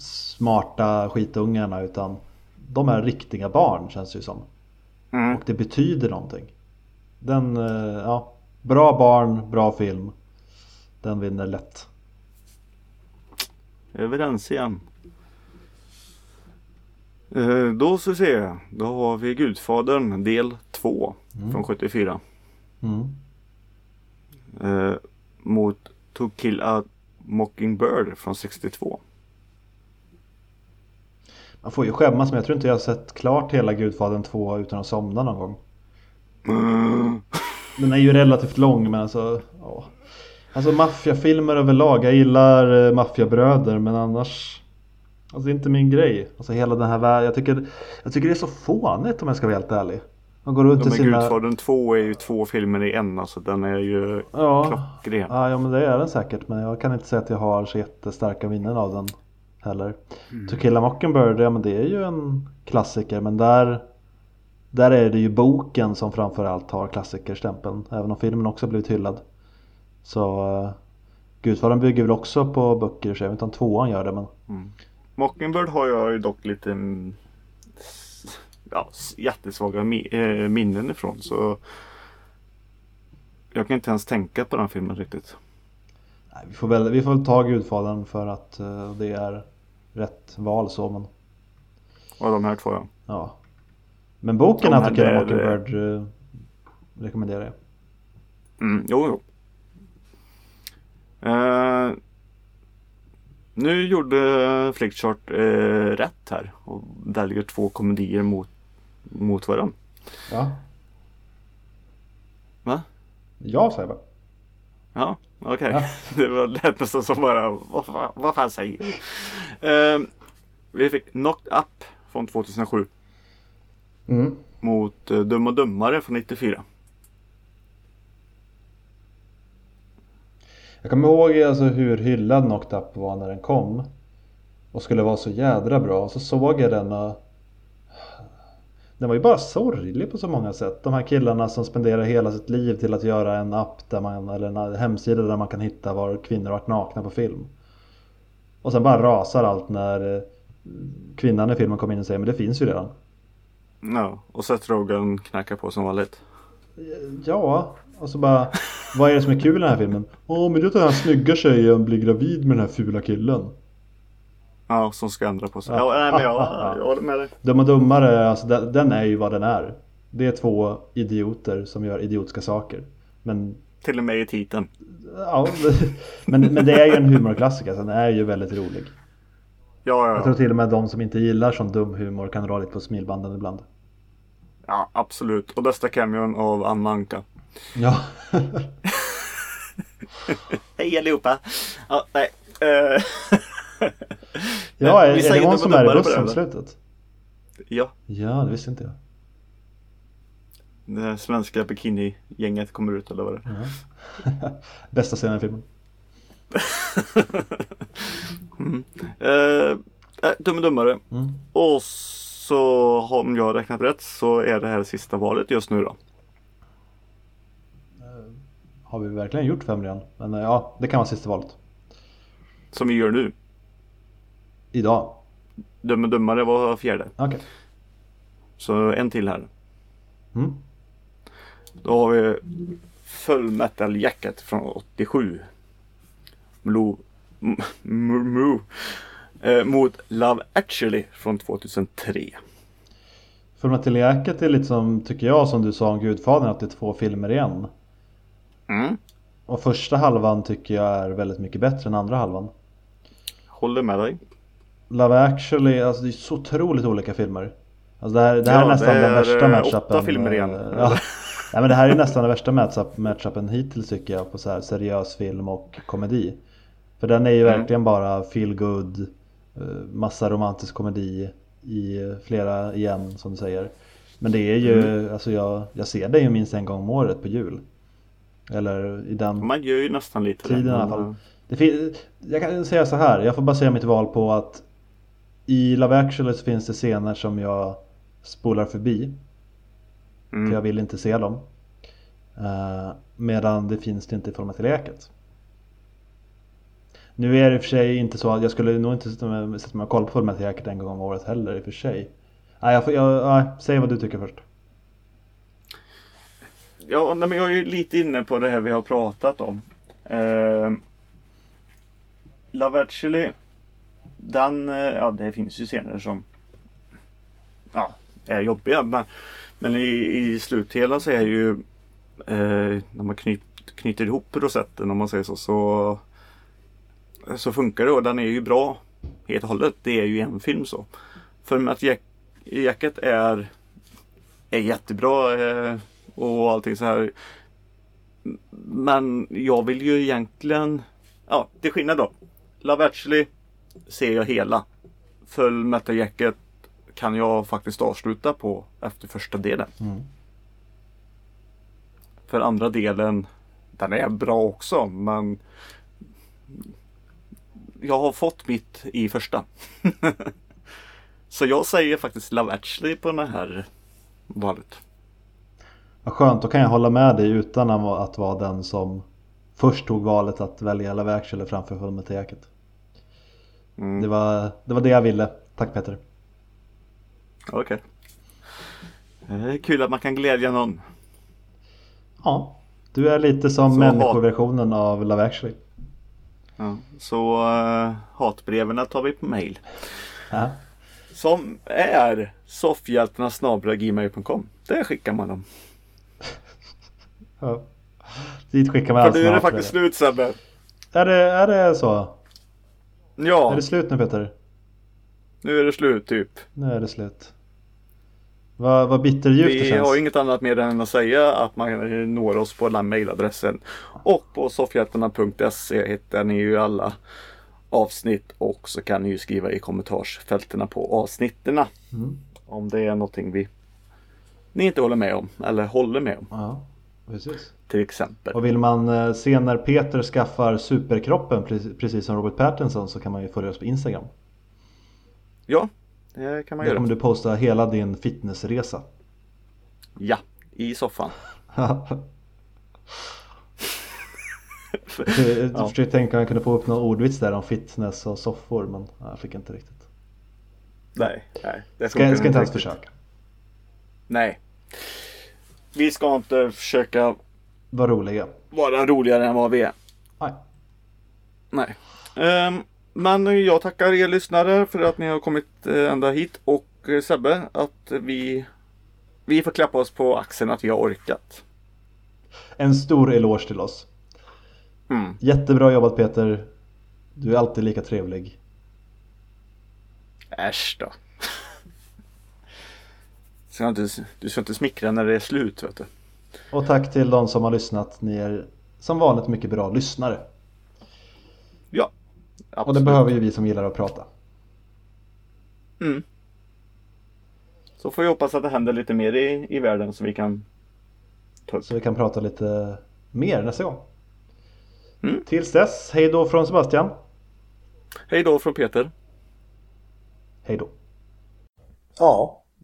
smarta skitungarna utan de är riktiga barn känns det ju som. Mm. Och det betyder någonting. Den, eh, ja, bra barn, bra film. Den vinner lätt. Överens igen. Eh, Då ska vi se. Då har vi Gudfadern del 2 Mm. från 74. Mm. Eh, mot To Kill a Mockingbird från 62. Man får ju skämmas men jag tror inte jag har sett klart hela Gudfadern 2 utan att somna någon gång. Mm. Den är ju relativt lång men alltså, ja. Alltså maffiafilmer överlag, jag gillar eh, maffiabröder men annars Alltså det är inte min grej. Alltså hela den här världen, jag tycker, jag tycker det är så fånigt om jag ska vara helt ärlig. Han går runt i med sina... Gudfadern 2 är ju två filmer i en. Alltså den är ju Ja. klockren. Ja, ja, men det är den säkert. Men jag kan inte säga att jag har så jättestarka minnen av den heller. Mm. To kill a Mockingbird, ja men det är ju en klassiker. Men där, där är det ju boken som framförallt har klassikerstämpeln. Även om filmen också blivit hyllad. Så uh, Gudfadern bygger väl också på böcker i och för sig. Jag vet inte om tvåan gör det men. Mockingbird har jag ju dock lite mm, ja, jättesvaga eh, minnen ifrån. Så jag kan inte ens tänka på den filmen riktigt. Vi, får väl, vi får väl ta Gudfadern för att eh, det är rätt val så. Men, Av de här två ja. ja. men boken Ja, av men To kill a det är- Mockingbird eh, rekommenderar jag. Mm, jo, jo. Eh, nu gjorde Flickchart eh, rätt här och väljer två komedier mot, mot varandra. Ja. Va? Ja säger jag bara. Ja, okej. Ja. Det var lät nästan som bara, vad, fan- vad fan säger du? Eh, vi fick Knocked Up från 2007 Mm. mot eh, Dum och Dummare från 94. Jag kommer ihåg alltså hur hyllad Knocked Up var när den kom. Och skulle vara så jädra bra. Så såg jag den och... Den var ju bara sorglig på så många sätt. De här killarna som spenderar hela sitt liv till att göra en app där man, eller en hemsida där man kan hitta var kvinnor varit nakna på film. Och sen bara rasar allt när eh, kvinnan i filmen kommer in och säger men det finns ju redan. Ja, och Seth Rogen knackar på som vanligt. Ja, och så bara Vad är det som är kul i den här filmen? Åh men det är att den här snygga tjejen blir gravid med den här fula killen. Ja, som ska ändra på sig. Ja. Ja, nej, men jag, jag håller med dig. Dum och dummare, alltså den, den är ju vad den är. Det är två idioter som gör idiotiska saker. Men, Till och med i titeln. ja, men, men det är ju en humorklassiker, så den är ju väldigt rolig. Ja, Jag ja, tror ja. till och med de som inte gillar sån dum humor kan dra lite på smilbanden ibland. ja absolut. Och bästa cameon av Anna Anka. Ja, Hej allihopa! Ja, nej. eh, ja är, är det hon som är i bussen va? slutet? ja, Ja, det visste inte jag. det svenska bikini-gänget kommer ut eller vad det är. Ja. Bästa scenen i filmen. Eh, äh, dum och dummare. Mm. Och så om jag har räknat rätt så är det här sista valet just nu då. Har vi verkligen gjort fem redan? Men eh, ja, det kan vara sista valet. Som vi gör nu. Idag. Dum och dummare var fjärde. Okej. Så en till här. Mm. Då har vi Full Metal Jacket från 87. Mlo, m- m- m- eh, mot Love Actually från 2003. Fullmetal Jacket är lite som, tycker jag, som du sa om Gudfadern, att det är två filmer igen. Mm. Och första halvan tycker jag är väldigt mycket bättre än andra halvan. Håller med dig. Love actually, alltså det är så otroligt olika filmer. Alltså det här, det här Ja, är nästan det den är, värsta eh, matchupen. åtta filmer igen. eh, Ja. ja, men det här är nästan den värsta matchup, matchupen hittills tycker jag på så här seriös film och komedi. För den är ju Mm. verkligen bara feel good, eh, massa romantisk komedi i flera igen som du säger. Men det är ju, Mm. alltså jag, jag ser det ju minst en gång om året på jul. Eller i den Man gör ju nästan lite tiden i det, alla men, fall. Det fin- jag kan säga så här, jag får bara säga mitt val på att i Love actually så finns det scener som jag spolar förbi. För Mm. jag vill inte se dem. Eh, medan det finns det inte i Fullmetal Jacket. Nu är det i och för sig inte så att jag skulle nog inte sätta mig och kolla på Fullmetal Jacket en gång om året heller i och för sig. Nej, jag får, jag, nej, säg vad du tycker först. Ja, nej, men jag är lite inne på det här vi har pratat om. Eh, Love actually. Den, eh, ja det finns ju scener som ja, är jobbiga. Men, men i, i sluthela så är ju eh, när man knyt, knyter ihop rosetten om man säger så, så så funkar det och den är ju bra helt och hållet. Det är ju en film så. För att Jack, Jacket är, är jättebra eh, och allting så här. Men jag vill ju egentligen, ja till skillnad då. Love actually ser jag hela. Full Metal Jacket kan jag faktiskt avsluta på efter första delen. Mm. För andra delen, den är bra också men jag har fått mitt i första. Så jag säger faktiskt Love actually på den här valet. Vad skönt, då kan jag hålla med dig utan att vara den som först tog valet att välja Love actually framför Fullmetal mm. det, var, det var det jag ville. Tack Peter. Okej. Okay. Kul att man kan glädja någon. Ja, du är lite som människoversionen av Love actually. Ja, så uh, hatbreven tar vi på mail. Ja. Som är soffhjältarna Där skickar man dem. ja. Dit skickar man För nu är det faktiskt slut Sebbe. Är det, är det så? Ja. Är det slut nu Peter? Nu är det slut typ. Nu är det slut. Vad, vad bitterljuvt det känns. Vi har inget annat mer än att säga att man når oss på den mejladressen. Och på soffhjältarna.se hittar ni ju alla avsnitt och så kan ni ju skriva i kommentarsfältena på avsnitten. Mm. Om det är någonting vi ni inte håller med om eller håller med om. Ja, precis. Till exempel. Och vill man eh, se när Peter skaffar superkroppen precis som Robert Pattinson så kan man ju följa oss på Instagram. Ja, det kan man Där göra. kommer du posta hela din fitnessresa. Ja, i soffan. Jag ja. försökte tänka om jag kunde få upp någon ordvits där om fitness och soffor men jag fick inte riktigt. Nej, nej. Det ska, ska inte ens försöka. Nej. Vi ska inte försöka vara roliga. Vara roligare än vad vi är. Nej. Nej. Um, men jag tackar er lyssnare för att ni har kommit eh, ända hit och eh, Sebbe att vi vi får klappa oss på axeln att vi har orkat. En stor eloge till oss. Mm. Jättebra jobbat Peter. Du är alltid lika trevlig. Äsch då. Ska inte, du ska inte smickra när det är slut vet du. Och tack till de som har lyssnat. Ni är som vanligt mycket bra lyssnare. Ja, absolut. Och det behöver ju vi som gillar att prata. Mm. Så får vi hoppas att det händer lite mer i, i världen så vi kan ta upp. Så vi kan prata lite mer nästa gång. Mm. Tills dess, hej då från Sebastian. Hej då från Peter. Hej då. Ja,